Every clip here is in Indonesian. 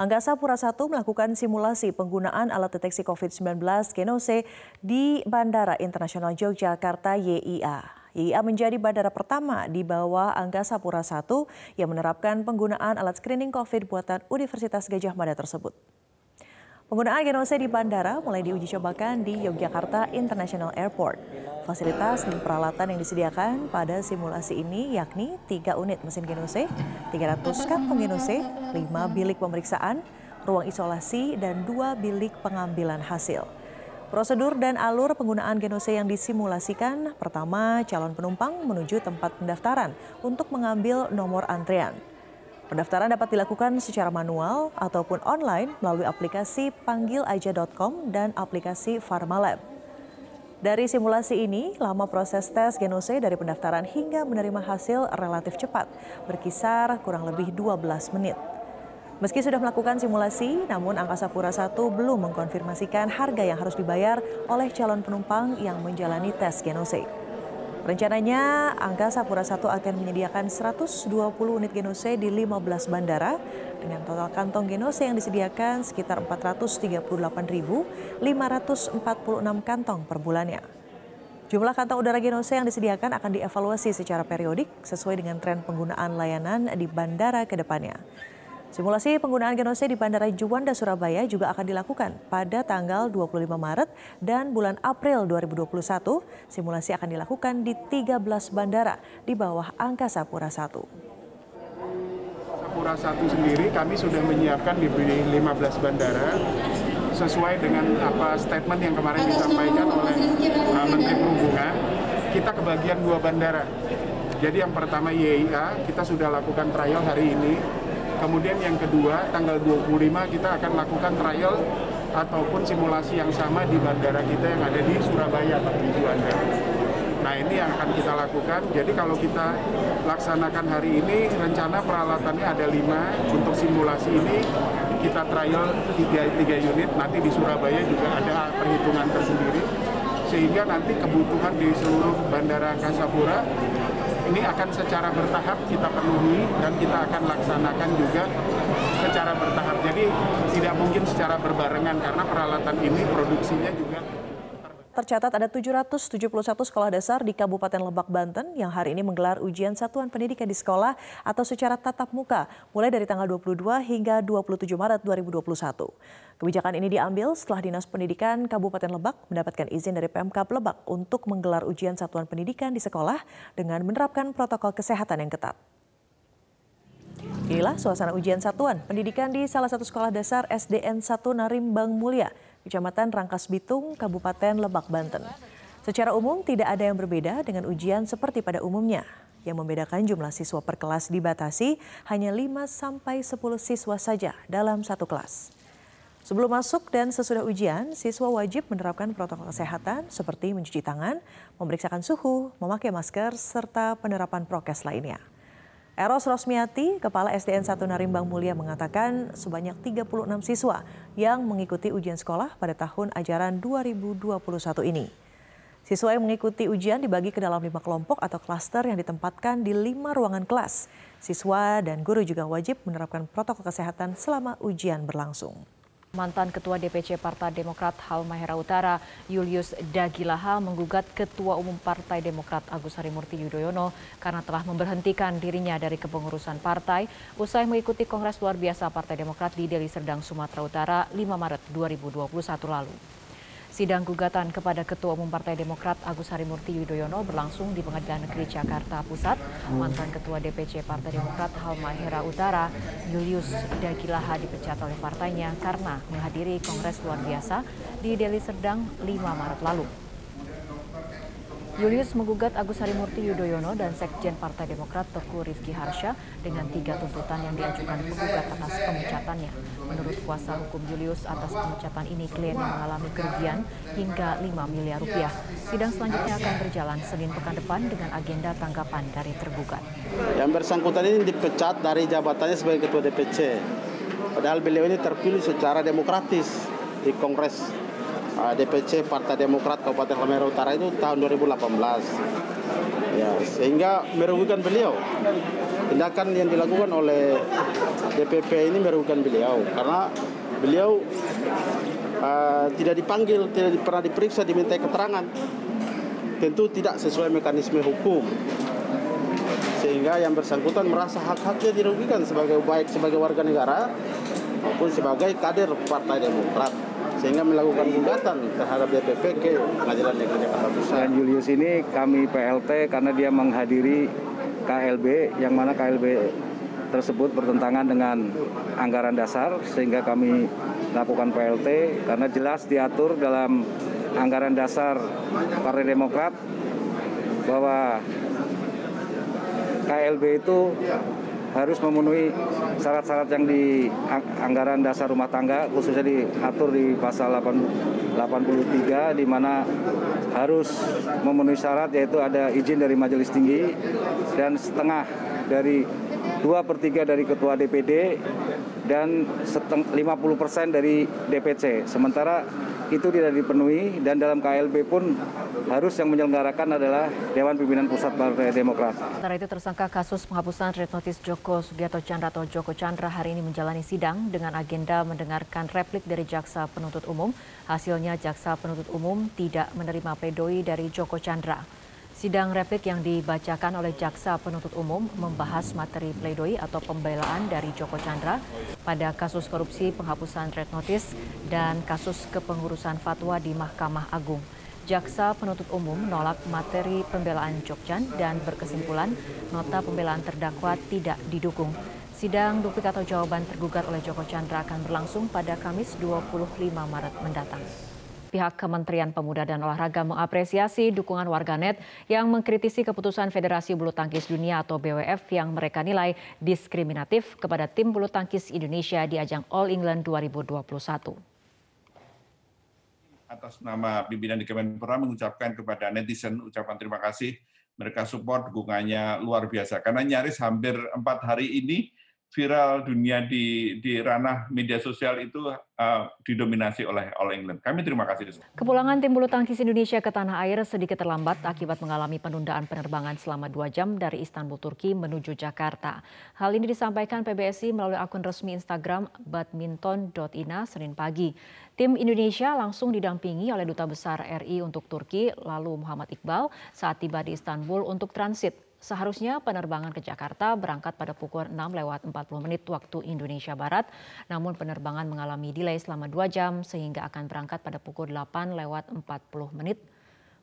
Angkasa Pura I melakukan simulasi penggunaan alat deteksi COVID-19 Genose di Bandara Internasional Yogyakarta YIA. YIA menjadi bandara pertama di bawah Angkasa Pura I yang menerapkan penggunaan alat screening COVID buatan Universitas Gajah Mada tersebut. Penggunaan genose di bandara mulai diuji cobakan di Yogyakarta International Airport. Fasilitas dan peralatan yang disediakan pada simulasi ini yakni 3 unit mesin genose, 300 kantong genose, 5 bilik pemeriksaan, ruang isolasi, dan 2 bilik pengambilan hasil. Prosedur dan alur penggunaan genose yang disimulasikan, pertama calon penumpang menuju tempat pendaftaran untuk mengambil nomor antrean. Pendaftaran dapat dilakukan secara manual ataupun online melalui aplikasi panggilaja.com dan aplikasi Pharmalab. Dari simulasi ini, lama proses tes genose dari pendaftaran hingga menerima hasil relatif cepat, berkisar kurang lebih 12 menit. Meski sudah melakukan simulasi, namun Angkasa Pura I belum mengkonfirmasikan harga yang harus dibayar oleh calon penumpang yang menjalani tes genose. Rencananya Angkasa Pura I akan menyediakan 120 unit genose di 15 bandara dengan total kantong genose yang disediakan sekitar 438.546 kantong per bulannya. Jumlah kantong udara genose yang disediakan akan dievaluasi secara periodik sesuai dengan tren penggunaan layanan di bandara ke depannya. Simulasi penggunaan genose di Bandara Juanda, Surabaya juga akan dilakukan pada tanggal 25 Maret dan bulan April 2021. Simulasi akan dilakukan di 13 bandara di bawah Angkasa Pura I. Pura I sendiri kami sudah menyiapkan di 15 bandara sesuai dengan apa statement yang kemarin disampaikan oleh uh, Menteri Perhubungan. Kita kebagian dua bandara. Jadi yang pertama YIA, kita sudah lakukan trial hari ini Kemudian yang kedua, tanggal 25 kita akan lakukan trial ataupun simulasi yang sama di bandara kita yang ada di Surabaya, di Juanda. Nah ini yang akan kita lakukan. Jadi kalau kita laksanakan hari ini, rencana peralatannya ada lima. Untuk simulasi ini kita trial tiga, tiga unit. Nanti di Surabaya juga ada perhitungan tersendiri. Sehingga nanti kebutuhan di seluruh Bandara Angkasa Pura ini akan secara bertahap kita penuhi dan kita akan laksanakan juga secara bertahap. Jadi tidak mungkin secara berbarengan karena peralatan ini produksinya juga Tercatat ada 771 sekolah dasar di Kabupaten Lebak, Banten yang hari ini menggelar ujian satuan pendidikan di sekolah atau secara tatap muka mulai dari tanggal 22 hingga 27 Maret 2021. Kebijakan ini diambil setelah Dinas Pendidikan Kabupaten Lebak mendapatkan izin dari Pemkab Lebak untuk menggelar ujian satuan pendidikan di sekolah dengan menerapkan protokol kesehatan yang ketat. Inilah suasana ujian satuan pendidikan di salah satu sekolah dasar SDN 1 Narimbang Mulia Kecamatan Rangkas Bitung, Kabupaten Lebak, Banten. Secara umum tidak ada yang berbeda dengan ujian seperti pada umumnya. Yang membedakan jumlah siswa per kelas dibatasi hanya 5 sampai 10 siswa saja dalam satu kelas. Sebelum masuk dan sesudah ujian, siswa wajib menerapkan protokol kesehatan seperti mencuci tangan, memeriksakan suhu, memakai masker, serta penerapan prokes lainnya. Eros Rosmiati, Kepala SDN 1 Narimbang Mulia mengatakan sebanyak 36 siswa yang mengikuti ujian sekolah pada tahun ajaran 2021 ini. Siswa yang mengikuti ujian dibagi ke dalam lima kelompok atau klaster yang ditempatkan di lima ruangan kelas. Siswa dan guru juga wajib menerapkan protokol kesehatan selama ujian berlangsung. Mantan Ketua DPC Partai Demokrat Halmahera Utara, Julius Dagilaha menggugat Ketua Umum Partai Demokrat Agus Harimurti Yudhoyono karena telah memberhentikan dirinya dari kepengurusan partai usai mengikuti Kongres Luar Biasa Partai Demokrat di Deli Serdang, Sumatera Utara 5 Maret 2021 lalu. Sidang gugatan kepada Ketua Umum Partai Demokrat Agus Harimurti Yudhoyono berlangsung di Pengadilan Negeri Jakarta Pusat. Mantan Ketua DPC Partai Demokrat Halmahera Utara, Julius Dagilaha dipecat oleh partainya karena menghadiri Kongres Luar Biasa di Deli Serdang 5 Maret lalu. Julius menggugat Agus Harimurti Yudhoyono dan Sekjen Partai Demokrat Teguh Rifki Harsha dengan tiga tuntutan yang diajukan penggugat atas pemecatannya. Menurut kuasa hukum Julius, atas pemecatan ini kliennya mengalami kerugian hingga 5 miliar rupiah. Sidang selanjutnya akan berjalan Senin pekan depan dengan agenda tanggapan dari tergugat. Yang bersangkutan ini dipecat dari jabatannya sebagai Ketua DPC. Padahal beliau ini terpilih secara demokratis di Kongres DPC Partai Demokrat Kabupaten Halmahera Utara itu tahun 2018. Ya, sehingga merugikan beliau. Tindakan yang dilakukan oleh DPP ini merugikan beliau karena beliau uh, tidak dipanggil, tidak pernah diperiksa, diminta keterangan. Tentu tidak sesuai mekanisme hukum. Sehingga yang bersangkutan merasa hak-haknya dirugikan sebagai baik sebagai warga negara maupun sebagai kader Partai Demokrat sehingga melakukan gugatan terhadap DPP ke Pengadilan Negeri Jakarta Pusat. Dan Julius ini kami PLT karena dia menghadiri KLB yang mana KLB tersebut bertentangan dengan anggaran dasar sehingga kami lakukan PLT karena jelas diatur dalam anggaran dasar Partai Demokrat bahwa KLB itu harus memenuhi syarat-syarat yang di anggaran dasar rumah tangga khususnya diatur di pasal 83 di mana harus memenuhi syarat yaitu ada izin dari majelis tinggi dan setengah dari dua per tiga dari ketua DPD dan 50 persen dari DPC. Sementara itu tidak dipenuhi dan dalam KLB pun harus yang menyelenggarakan adalah Dewan Pimpinan Pusat Partai Demokrat. Sementara itu tersangka kasus penghapusan red notice Joko Sugiyato Chandra atau Joko Chandra hari ini menjalani sidang dengan agenda mendengarkan replik dari jaksa penuntut umum. Hasilnya jaksa penuntut umum tidak menerima pledoi dari Joko Chandra. Sidang replik yang dibacakan oleh jaksa penuntut umum membahas materi pledoi atau pembelaan dari Joko Chandra pada kasus korupsi penghapusan red notice dan kasus kepengurusan fatwa di Mahkamah Agung. Jaksa penuntut umum menolak materi pembelaan Jokchan dan berkesimpulan nota pembelaan terdakwa tidak didukung. Sidang duplik atau jawaban tergugat oleh Joko Chandra akan berlangsung pada Kamis 25 Maret mendatang. Pihak Kementerian Pemuda dan Olahraga mengapresiasi dukungan warganet yang mengkritisi keputusan Federasi Bulu Tangkis Dunia atau BWF yang mereka nilai diskriminatif kepada tim bulu tangkis Indonesia di ajang All England 2021 atas nama pimpinan di Kemenpora mengucapkan kepada netizen ucapan terima kasih. Mereka support dukungannya luar biasa. Karena nyaris hampir empat hari ini viral dunia di di ranah media sosial itu uh, didominasi oleh All England. Kami terima kasih. Kepulangan tim bulu tangkis Indonesia ke tanah air sedikit terlambat akibat mengalami penundaan penerbangan selama dua jam dari Istanbul, Turki menuju Jakarta. Hal ini disampaikan PBSI melalui akun resmi Instagram badminton.ina Senin pagi. Tim Indonesia langsung didampingi oleh Duta Besar RI untuk Turki, lalu Muhammad Iqbal saat tiba di Istanbul untuk transit Seharusnya penerbangan ke Jakarta berangkat pada pukul 6 lewat 40 menit waktu Indonesia Barat, namun penerbangan mengalami delay selama 2 jam sehingga akan berangkat pada pukul 8 lewat 40 menit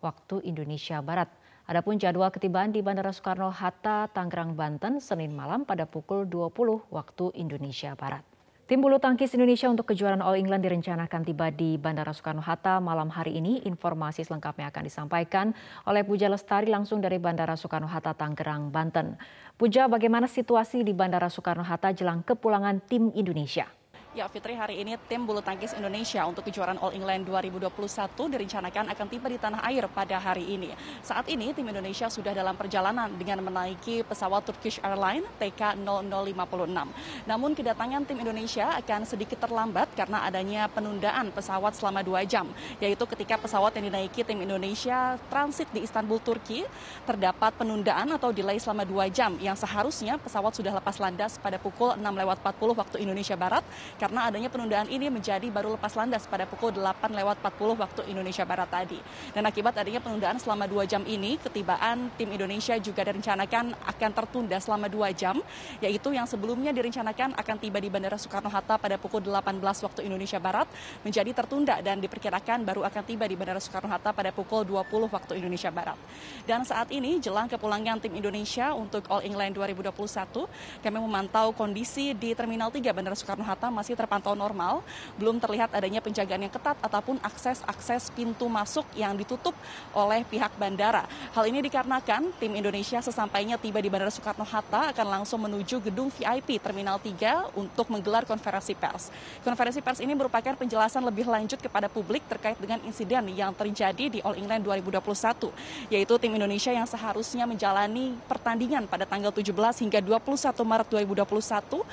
waktu Indonesia Barat. Adapun jadwal ketibaan di Bandara Soekarno-Hatta, Tangerang, Banten, Senin malam pada pukul 20 waktu Indonesia Barat. Tim bulu tangkis Indonesia untuk kejuaraan All England direncanakan tiba di Bandara Soekarno-Hatta malam hari ini. Informasi selengkapnya akan disampaikan oleh Puja Lestari langsung dari Bandara Soekarno-Hatta, Tangerang, Banten. Puja, bagaimana situasi di Bandara Soekarno-Hatta jelang kepulangan tim Indonesia? Ya Fitri, hari ini tim bulu tangkis Indonesia untuk kejuaraan All England 2021 direncanakan akan tiba di tanah air pada hari ini. Saat ini tim Indonesia sudah dalam perjalanan dengan menaiki pesawat Turkish Airlines TK0056. Namun kedatangan tim Indonesia akan sedikit terlambat karena adanya penundaan pesawat selama dua jam, yaitu ketika pesawat yang dinaiki tim Indonesia transit di Istanbul, Turki, terdapat penundaan atau delay selama dua jam yang seharusnya pesawat sudah lepas landas pada pukul 6 lewat 40 waktu Indonesia Barat karena adanya penundaan ini menjadi baru lepas landas pada pukul 8 lewat 40 waktu Indonesia Barat tadi. Dan akibat adanya penundaan selama dua jam ini, ketibaan tim Indonesia juga direncanakan akan tertunda selama dua jam, yaitu yang sebelumnya direncanakan akan tiba di Bandara Soekarno-Hatta pada pukul 18 waktu Indonesia Barat, menjadi tertunda dan diperkirakan baru akan tiba di Bandara Soekarno-Hatta pada pukul 20 waktu Indonesia Barat. Dan saat ini, jelang kepulangan tim Indonesia untuk All England 2021, kami memantau kondisi di Terminal 3 Bandara Soekarno-Hatta masih masih terpantau normal, belum terlihat adanya penjagaan yang ketat ataupun akses-akses pintu masuk yang ditutup oleh pihak bandara. Hal ini dikarenakan tim Indonesia sesampainya tiba di Bandara Soekarno-Hatta akan langsung menuju gedung VIP Terminal 3 untuk menggelar konferensi pers. Konferensi pers ini merupakan penjelasan lebih lanjut kepada publik terkait dengan insiden yang terjadi di All England 2021, yaitu tim Indonesia yang seharusnya menjalani pertandingan pada tanggal 17 hingga 21 Maret 2021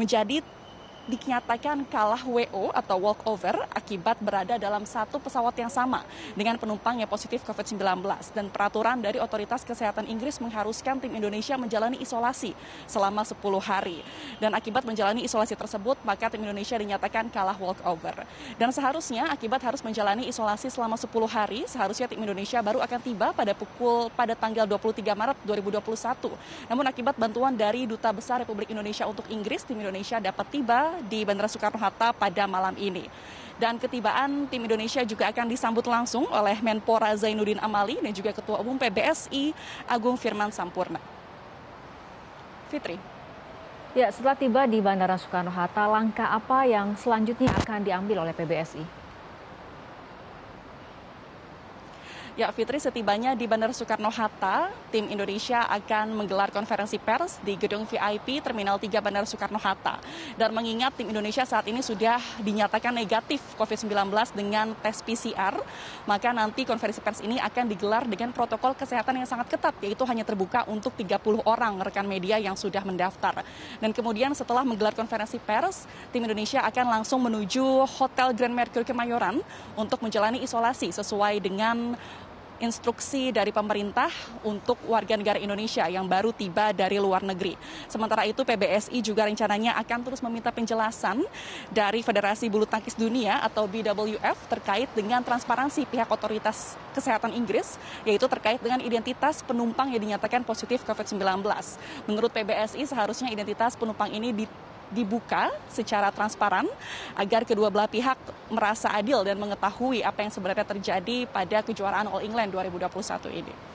menjadi dinyatakan kalah WO atau walkover akibat berada dalam satu pesawat yang sama dengan penumpang yang positif COVID-19 dan peraturan dari otoritas kesehatan Inggris mengharuskan tim Indonesia menjalani isolasi selama 10 hari. Dan akibat menjalani isolasi tersebut, maka tim Indonesia dinyatakan kalah walkover. Dan seharusnya akibat harus menjalani isolasi selama 10 hari, seharusnya tim Indonesia baru akan tiba pada pukul pada tanggal 23 Maret 2021. Namun akibat bantuan dari Duta Besar Republik Indonesia untuk Inggris, tim Indonesia dapat di Bandara Soekarno-Hatta pada malam ini. Dan ketibaan tim Indonesia juga akan disambut langsung oleh Menpora Zainuddin Amali dan juga Ketua Umum PBSI Agung Firman Sampurna. Fitri. Ya, setelah tiba di Bandara Soekarno-Hatta, langkah apa yang selanjutnya akan diambil oleh PBSI? Ya, Fitri setibanya di Bandara Soekarno-Hatta, tim Indonesia akan menggelar konferensi pers di gedung VIP Terminal 3 Bandara Soekarno-Hatta. Dan mengingat tim Indonesia saat ini sudah dinyatakan negatif COVID-19 dengan tes PCR, maka nanti konferensi pers ini akan digelar dengan protokol kesehatan yang sangat ketat, yaitu hanya terbuka untuk 30 orang rekan media yang sudah mendaftar. Dan kemudian setelah menggelar konferensi pers, tim Indonesia akan langsung menuju Hotel Grand Mercure Kemayoran untuk menjalani isolasi sesuai dengan instruksi dari pemerintah untuk warga negara Indonesia yang baru tiba dari luar negeri. Sementara itu PBSI juga rencananya akan terus meminta penjelasan dari Federasi Bulu Tangkis Dunia atau BWF terkait dengan transparansi pihak otoritas kesehatan Inggris, yaitu terkait dengan identitas penumpang yang dinyatakan positif COVID-19. Menurut PBSI seharusnya identitas penumpang ini di dibuka secara transparan agar kedua belah pihak merasa adil dan mengetahui apa yang sebenarnya terjadi pada kejuaraan All England 2021 ini.